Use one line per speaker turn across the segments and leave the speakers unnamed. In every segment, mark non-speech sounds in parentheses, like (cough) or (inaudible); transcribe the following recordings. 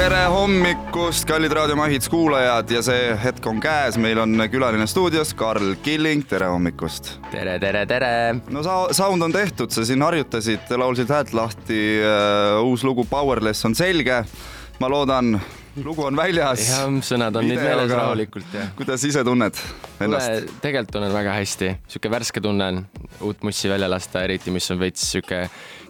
tere hommikust, kallid Raadio Mahits kuulajad ja see hetk on käes, meil on külaline stuudios, Karl Killing, tere hommikust.
tere, tere, tere.
no sa-, sound on tehtud, sa siin harjutasid, laulsid häält lahti uh,, uus lugu Powerless on selge. ma loodan, lugu on väljas.
jah, sõnad on nüüd meeles rahulikult ja.
kuidas ise tunned ennast?
tegelikult tunnen väga hästi, sihuke värske tunne on uut mussi välja lasta, eriti mis on veits sihuke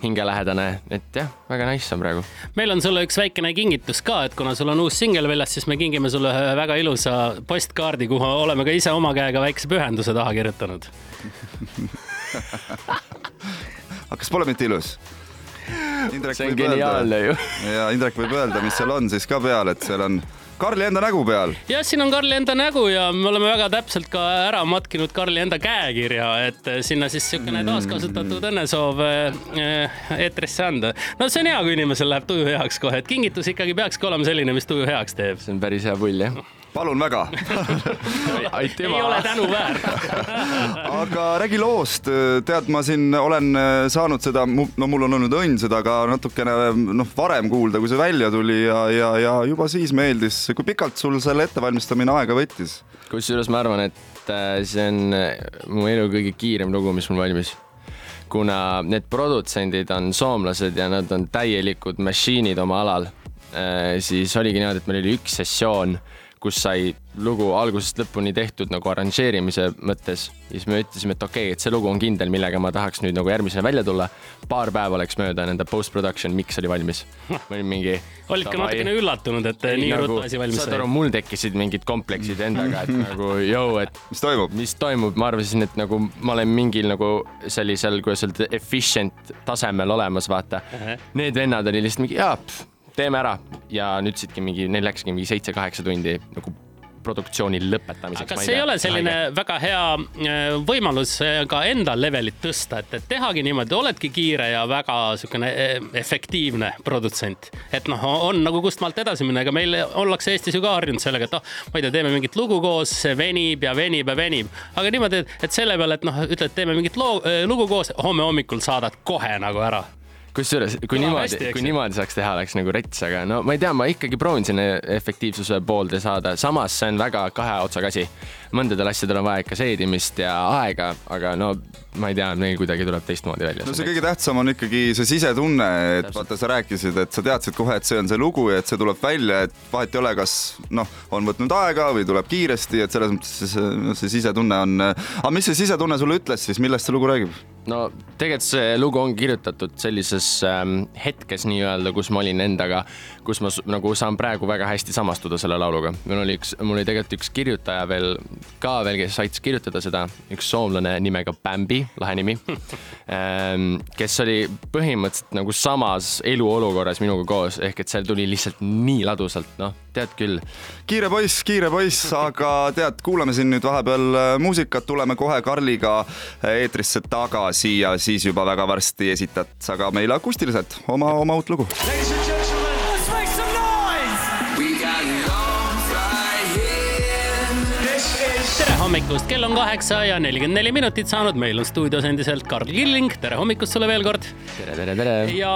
hingelähedane, et jah, väga nice on praegu.
meil on sulle üks väikene kingitus ka, et kuna sul on uus singel väljas, siis me kingime sulle ühe väga ilusa postkaardi, kuhu oleme ka ise oma käega väikse pühenduse taha kirjutanud
aga kas pole mitte ilus?
Indrek see on geniaalne ju.
ja Indrek võib öelda, mis seal on siis ka peal, et seal on Karli enda nägu peal.
jah, siin on Karli enda nägu ja me oleme väga täpselt ka ära matkinud Karli enda käekirja, et sinna siis niisugune taaskasutatud õnnesoov eh, eetrisse anda. no see on hea, kui inimesel läheb tuju heaks kohe, et kingitus ikkagi peakski olema selline, mis tuju heaks teeb.
see on päris hea pull jah
palun väga.
Ei ole tänu väärt
aga räägi loost, tead, ma siin olen äh, saanud seda, no mul on olnud õnn seda ka natukene noh, varem kuulda, kui see välja tuli ja, ja, ja juba siis meeldis, kui pikalt sul selle ettevalmistamine aega võttis?
kusjuures ma arvan, et äh, see on äh, mu elu kõige kiirem lugu, mis mul valmis. Kuna need produtsendid on soomlased ja nad on täielikud mašiinid oma alal, siis oligi niimoodi, et meil oli üks sessioon kus sai lugu algusest lõpuni tehtud nagu arranžeerimise mõttes. ja siis me ütlesime, et okei okay,, et see lugu on kindel, millega ma tahaks nüüd nagu järgmisena välja tulla. paar päeva läks mööda, nende post-production mix oli valmis. ma olin mingi.
olid ka natukene üllatunud, et nii nagu, ruttu asi valmis
sai? saad aru, mul tekkisid mingid kompleksid endaga, et (laughs) nagu jõu, et.
mis toimub?
mis toimub, ma arvasin, et nagu ma olen mingil nagu sellisel, kuidas öelda, efficient tasemel olemas, vaata uh. -huh. Need vennad olid lihtsalt mingi, jaa teeme ära ja nüüd siitki mingi, neil läkski mingi seitse-kaheksa tundi nagu produktsiooni lõpetamiseks.
kas see ei ole selline haige. väga hea äh, võimalus äh, ka enda levelit tõsta, et, et tehagi niimoodi, oledki kiire ja väga niisugune äh, efektiivne produtsent. et noh, on nagu kustmaalt edasi minna, ega meil ollakse Eestis ju ka harjunud sellega, et noh, ma ei tea, teeme mingit lugu koos, see venib ja venib ja venib. aga niimoodi, et selle peale, et noh, ütled, teeme mingit loo, lugu koos, homme hommikul saadad kohe nagu ära
kusjuures, kui Kõlab niimoodi, kui niimoodi saaks teha, oleks nagu rets, aga no ma ei tea, ma ikkagi proovin sinna efektiivsuse poolde saada, samas see on väga kahe otsaga asi. mõndadel asjadel on vaja ikka seedimist ja aega, aga no ma ei tea, meil kuidagi tuleb teistmoodi välja.
no see kõige tähtsam on ikkagi see sisetunne, et Täpselt. vaata, sa rääkisid, et sa teadsid kohe, et see on see lugu ja et see tuleb välja, et vahet ei ole, kas noh, on võtnud aega või tuleb kiiresti, et selles mõttes see, see sisetunne on. aga mis see sisetunne sulle ütles siis, millest see lugu räägib?
No tegelikult see lugu on kirjutatud sellises ähm, hetkes nii-öelda, kus ma olin endaga, kus ma nagu saan praegu väga hästi samastuda selle lauluga. mul oli üks, mul oli tegelikult üks kirjutaja veel ka veel, kes aitas kirjutada seda, üks soomlane nimega Bambi, lahe nimi (laughs) ähm,, kes oli põhimõtteliselt nagu samas eluolukorras minuga koos, ehk et seal tuli lihtsalt nii ladusalt, noh, tead küll.
kiire poiss, kiire poiss, aga tead, kuulame siin nüüd vahepeal äh, muusikat, tuleme kohe Karliga äh, eetrisse tagasi tagasi ja siis juba väga varsti esitad sa ka meile akustiliselt oma, oma uut lugu.
Hommikust, kell on kaheksa ja nelikümmend neli minutit saanud, meil on stuudios endiselt Karl Killing, tere hommikust sulle veel kord.
tere, tere, tere.
ja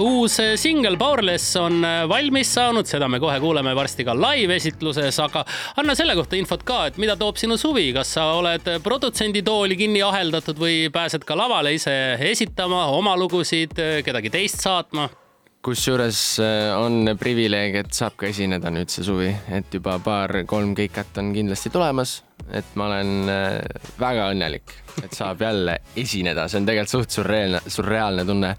uus singel Powerless on valmis saanud, seda me kohe kuuleme varsti ka live-esitluses, aga anna selle kohta infot ka, et mida toob sinu suvi, kas sa oled produtsendi tooli kinni aheldatud või pääsed ka lavale ise esitama oma lugusid, kedagi teist saatma?
Kusjuures äh, on privileeg, et saab ka esineda nüüd see suvi, et juba paar-kolm keikat on kindlasti tulemas, et ma olen äh, väga õnnelik, et saab jälle esineda, see on tegelikult suht surreaalne, surreaalne tunne.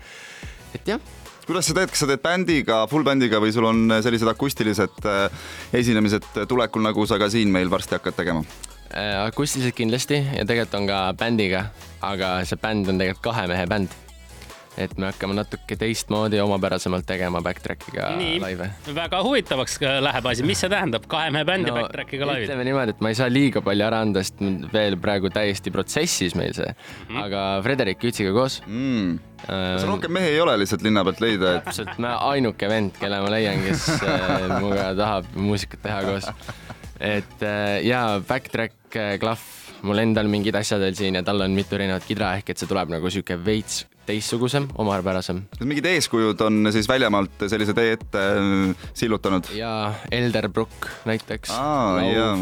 et jah
kuidas sa teed, kas sa teed bändiga, full bändiga või sul on sellised akustilised äh, esinemised tulekul, nagu sa ka siin meil varsti hakkad tegema?
akustiliselt kindlasti ja tegelikult on ka bändiga, aga see bänd on tegelikult kahe mehe bänd et me hakkame natuke teistmoodi, omapärasemalt tegema backtrack'iga laive.
väga huvitavaks läheb asi, mis see tähendab, kahe mehe bändi no, backtrack'iga laivi?
ütleme niimoodi, et ma ei saa liiga palju ära anda, sest veel praegu täiesti protsessis meil see mm, -hmm. aga Frederik Kütsiga koos
mm.. kas rohkem mehi ei ole lihtsalt linna pealt leida
et...? täpselt, ma ainuke vend, kelle ma leian, kes äh, minuga tahab muusikat teha koos. et äh, ja backtrack, klahv mul endal mingid asjad veel siin ja tal on mitu erinevat kidra, ehk et see tuleb nagu sihuke veits teistsugusem, omapärasem
mingid eeskujud on siis väljamaalt sellise tee ette äh, sillutanud?
ja Elderbrook näiteks.
Aa, jaa.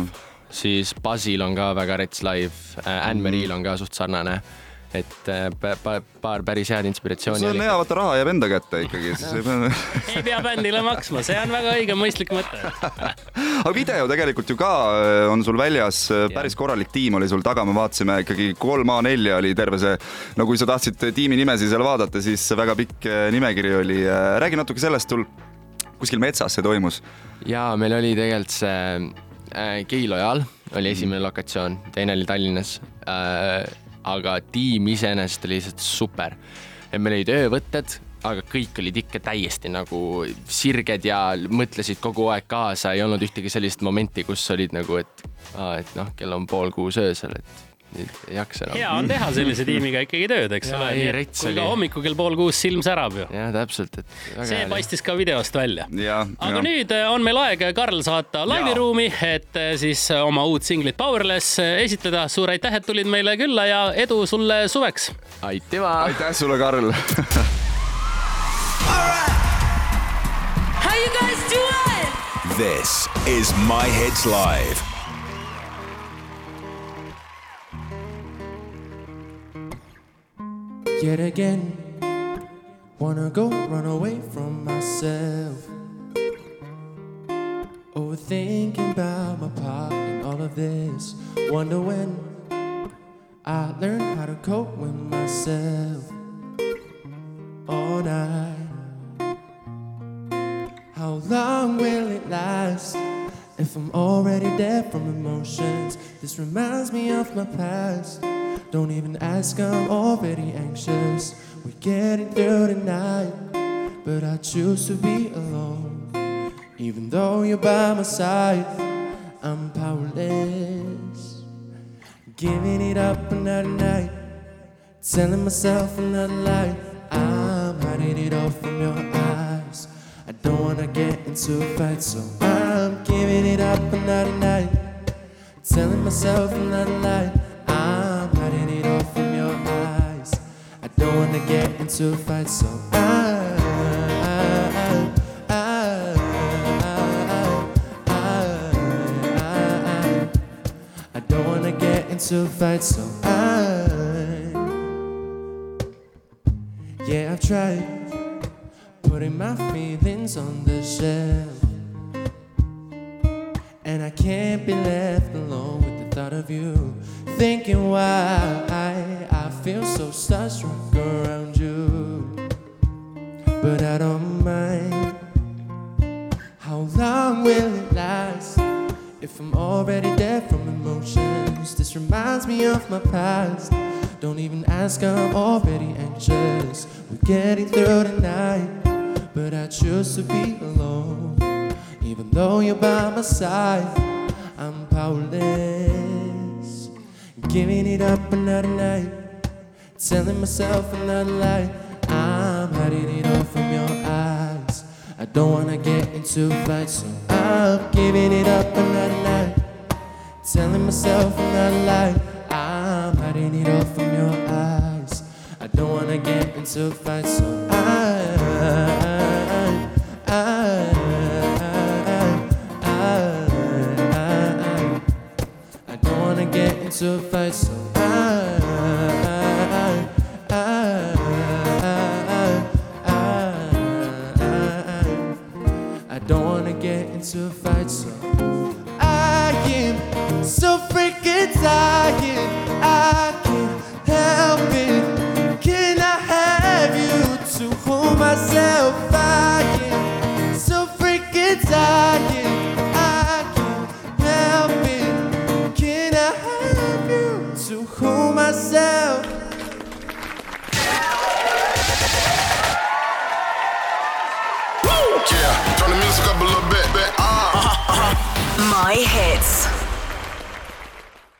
siis Basil on ka väga rets live, Anne-Marie'l on ka suht sarnane, et äh, pa- pa- paar päris head inspiratsiooni
see on
oli
hea, vaata raha jääb enda kätte ikkagi, siis ei pea
ei pea bändile maksma, see on väga õige, mõistlik mõte. (laughs)
aga video tegelikult ju ka äh, on sul väljas, päris korralik tiim oli sul taga, me vaatasime ikkagi kolm A4 oli terve see, no kui sa tahtsid tiimi nimesid seal vaadata, siis väga pikk äh, nimekiri oli. räägi natuke sellest, sul kuskil metsas see toimus.
ja meil oli tegelikult see äh, Keilojal oli esimene lokatsioon, teine oli Tallinnas äh,. Aga tiim iseenesest oli lihtsalt super. et meil olid öövõtted, aga kõik olid ikka täiesti nagu sirged ja mõtlesid kogu aeg kaasa, ei olnud ühtegi sellist momenti, kus olid nagu, et, et noh, kell on pool kuus öösel, et nüüd ei jaksa enam.
hea on teha sellise tiimiga ikkagi tööd, eks ole kui
oli.
ka hommikul kell pool kuus silm särab ju.
jah, täpselt, et
see
hea
paistis ka videost välja.
ja,
aga
ja
nüüd äh, on meil aeg Karl saata laiviruumi, et äh, siis äh, oma uut singlit Powerless äh, esitleda. suur aitäh, et tulid meile külla ja edu sulle suveks.
aitüma.
aitäh sulle, Karl (laughs)
How you guys doing?
This is My Hits Live.
Yet again, wanna go run away from myself. Overthinking about my part in all of this. Wonder when I learn how to cope with myself. All night. How long will it last? If I'm already dead from emotions, this reminds me of my past. Don't even ask, I'm already anxious. We're getting through the night, but I choose to be alone. Even though you're by my side, I'm powerless. Giving it up another night, telling myself another lie. I'm hiding it all from your eyes. I don't wanna get into a fight, so I'm giving it up another night. Telling myself another lie. I'm don't wanna get into a fight, so I. I, don't wanna get into a fight, so I. Yeah, I've tried putting my feelings on the shelf. And I can't be left alone with the thought of you. Thinking why I feel so starstruck around you. But I don't mind. How long will it last? If I'm already dead from emotions, this reminds me of my past. Don't even ask, I'm already anxious. We're getting through the night, but I choose to be alone. Even though you're by my side, I'm powerless. Giving it up another night, telling myself another lie. I'm hiding it all from your eyes. I don't wanna get into a fight, so I'm giving it up another night. Telling myself another lie. I'm hiding it all from your eyes. I don't wanna get into a fight, so I. I, I, I, I don't wanna get into a fight, so get into fight, so I am so freaking tired.
My hits.